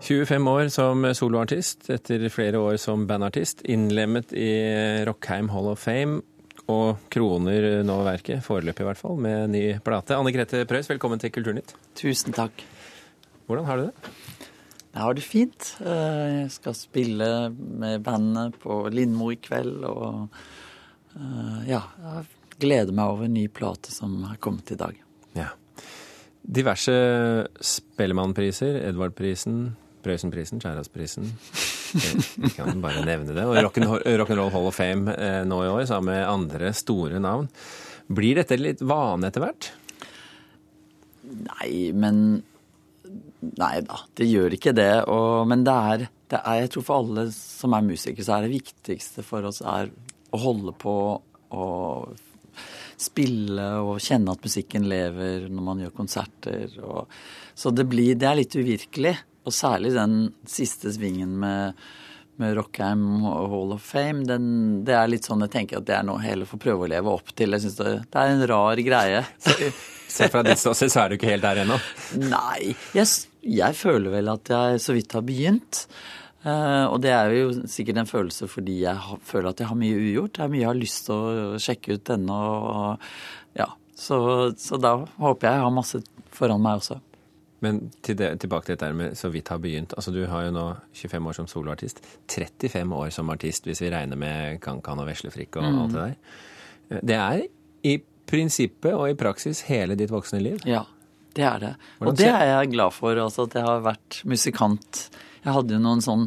25 år som soloartist, etter flere år som bandartist, innlemmet i Rockheim Hall of Fame, og kroner nå verket, foreløpig i hvert fall, med ny plate. Anne Grete Preus, velkommen til Kulturnytt. Tusen takk. Hvordan har du det? Jeg har det fint. Eh, jeg skal spille med bandet på Lindmo i kveld, og eh, ja, jeg gleder meg over en ny plate som har kommet i dag. Ja. Diverse Spellemannpriser, Edvardprisen, Prøysenprisen, Skjærasprisen. Vi kan bare nevne det. Og Rock'n'Roll Hall of Fame eh, nå i år, sammen med andre store navn. Blir dette litt vane etter hvert? Nei, men Nei da, det gjør ikke det. Og, men det er, det er, Jeg tror for alle som er musikere, så er det viktigste for oss er å holde på og spille og kjenne at musikken lever når man gjør konserter. Og, så det, blir, det er litt uvirkelig. Og særlig den siste svingen med, med Rockheim Hall of Fame. Den, det er litt sånn jeg tenker at det er noe hele får prøve å leve opp til. Jeg synes det, det er en rar greie. Se fra ditt ståsted så er du ikke helt der ennå? Nei. Jeg, jeg, føler vel at jeg så vidt har begynt. Uh, og det er jo sikkert en følelse fordi jeg har, føler at jeg har mye ugjort. Det er mye jeg har lyst til å sjekke ut ennå. Ja. Så, så da håper jeg jeg har masse foran meg også. Men til det, tilbake til dette med så vidt har begynt. Altså Du har jo nå 25 år som soloartist. 35 år som artist, hvis vi regner med Kankan og Veslefrikk og mm. alt det der. Det er i prinsippet og i praksis hele ditt voksne liv? Ja, det er det. Hvordan og det er jeg glad for, altså at jeg har vært musikant. Jeg hadde jo noen sånn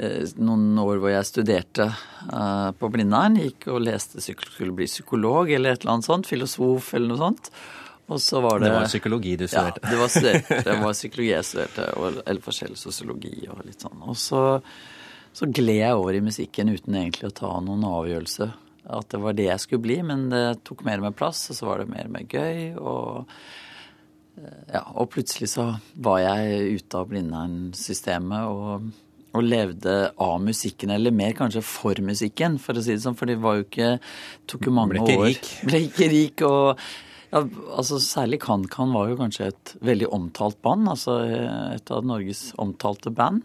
eh, noen år hvor jeg studerte uh, på Blindern. Gikk og leste skulle bli psykolog eller et eller annet sånt. Filosof eller noe sånt. Og så var det Det var psykologi du studerte? Ja, det var, det var psykologi jeg studerte. Eller forskjellig sosiologi og litt sånn. Og så, så gled jeg over i musikken uten egentlig å ta noen avgjørelse at det var det jeg skulle bli, men det tok mer og mer plass, og så var det mer og mer gøy. Og, eh, ja, og plutselig så var jeg ute av Blindern-systemet og, og, levde av musikken, eller mer kanskje for musikken, for å si det sånn. For det var jo ikke tok jo mange år. Ble ikke rik. Ble ikke rik, og ja, altså Særlig CanCan var jo kanskje et veldig omtalt band. altså Et av Norges omtalte band.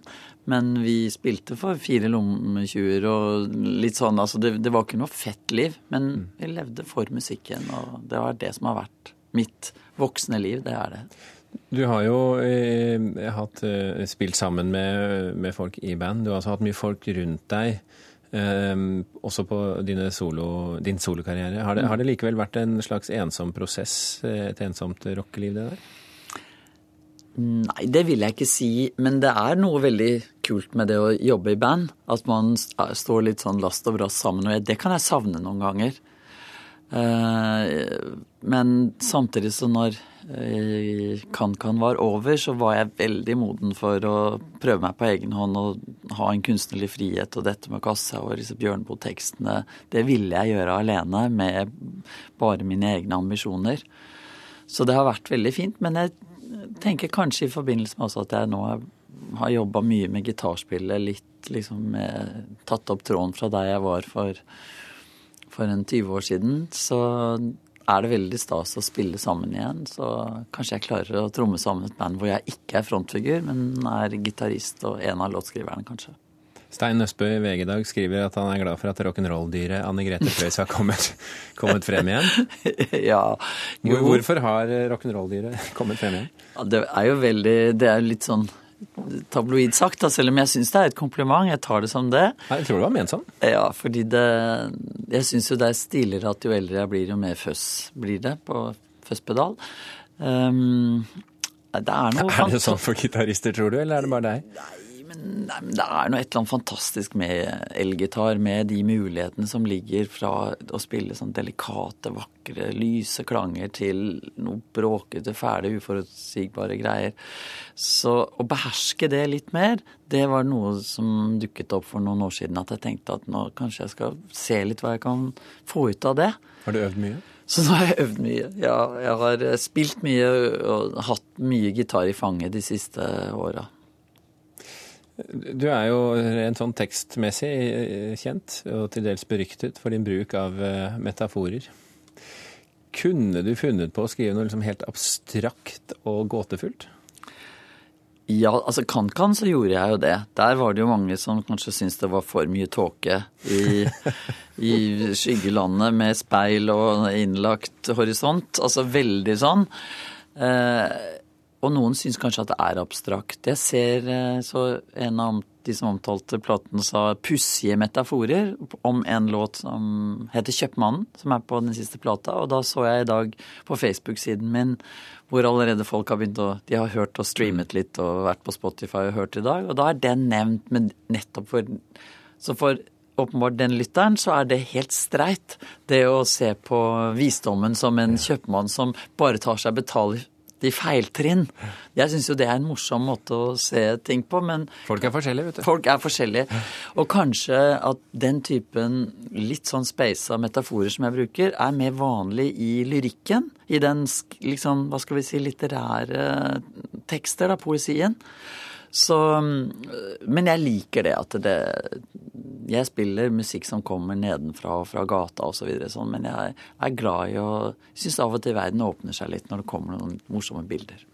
Men vi spilte for fire lommetjuver og litt sånn. altså det, det, var ikke noe fett liv, men mm. vi levde for musikken. Og det var det som har vært mitt voksne liv. Det er det. Du har jo eh, hatt, eh, spilt sammen med, med, folk i band. Du har altså hatt mye folk rundt deg. Eh, også på solo, din solokarriere. Har har det likevel vært en slags ensom prosess, eh, et ensomt rockeliv, det der? Nei, det vil jeg ikke si. Men det er noe veldig kult med det å jobbe i band. At man står litt sånn last og brast sammen. Og det kan jeg savne noen ganger. Eh, men samtidig så når Kan-Kan eh, var over, så var jeg veldig moden for å prøve meg på egen hånd og ha en kunstnerlig frihet. Og dette med kassa og disse Bjørnboe-tekstene, det ville jeg gjøre alene med bare mine egne ambisjoner. Så det har vært veldig fint. Men jeg tenker kanskje i forbindelse med også at jeg nå har jobba mye med gitarspillet, litt liksom tatt opp tråden fra der jeg var for, for en 20 år siden, så er det veldig stas å spille sammen igjen. Så kanskje jeg klarer å tromme sammen et band hvor jeg ikke er frontfigur, men er gitarist og en av låtskriverne, kanskje. Stein Nøstbø i VG dag skriver at han er glad for at rock'n'roll-dyret Anne Grete Preus har kommet, kommet, frem igjen. ja. Jo. Hvorfor har rock'n'roll-dyret kommet frem igjen? Ja, det er jo veldig Det er litt sånn tabloid sagt, da, selv om jeg syns det er et kompliment. Jeg tar det som det. Jeg tror det var ment sånn. Ja, fordi det Jeg syns jo det er stiligere at jo eldre jeg blir, jo mer føss blir det på føsspedal. Um, det er noe Er det sånn for gitarister, tror du, eller er det bare deg? Nei, Nei, men Det er noe et eller annet fantastisk med elgitar, med de mulighetene som ligger fra å spille sånn delikate, vakre, lyse klanger til noe bråkete, fæle, uforutsigbare greier. Så å beherske det litt mer, det var noe som dukket opp for noen år siden. At jeg tenkte at nå kanskje jeg skal se litt hva jeg kan få ut av det. Har du øvd mye? Så nå har jeg øvd mye. Ja, jeg har spilt mye og hatt mye gitar i fanget de siste åra. Du er jo rent sånn tekstmessig eh, kjent, og til dels beryktet for din bruk av eh, metaforer. Kunne du funnet på å skrive noe liksom helt abstrakt og gåtefullt? Ja, altså kan-kan så gjorde jeg jo det. Der var det jo mange som kanskje syntes det var for mye tåke i, i skyggelandet med speil og innlagt horisont. Altså veldig sånn. Eh, og noen syns kanskje at det er abstrakt. Jeg ser eh, så en av de som omtalte platen, sa pussige metaforer om en låt som heter 'Kjøpmannen', som er på den siste plata. Og da så jeg i dag på Facebook-siden min hvor allerede folk har begynt å De har hørt og streamet litt og vært på Spotify og hørt i dag. Og da er den nevnt men nettopp for Så for åpenbart den lytteren, så er det helt streit. Det å se på visdommen som en kjøpmann som bare tar seg betalt i feiltrinn. Jeg syns jo det er en morsom måte å se ting på, men Folk er forskjellige, vet du. Folk er forskjellige. Og kanskje at den typen litt sånn speisa metaforer som jeg bruker, er mer vanlig i lyrikken. I den liksom, hva skal vi si, litterære tekster, da, poesien. Så Men jeg liker det at det Jeg spiller musikk som kommer nedenfra og fra gata osv., så videre, sånn, men jeg er glad i å Syns av og til verden åpner seg litt når det kommer noen morsomme bilder.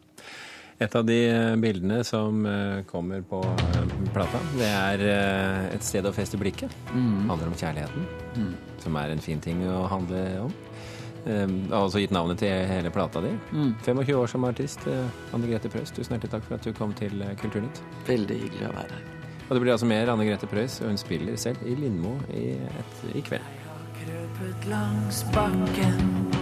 Et av de bildene som kommer på plata, det er et sted å feste blikket. Mm. handler om kjærligheten, mm. som er en fin ting å handle om. Du har også gitt navnet til hele plata di. Mm. 25 år som artist. Anne Grete Preus, tusen hjertelig takk for at du kom til Kulturnytt. Veldig hyggelig å være her. Og det blir altså mer Anne Grete Preus, og hun spiller selv i Lindmo i, i kveld. Jeg har krøpet langs bakken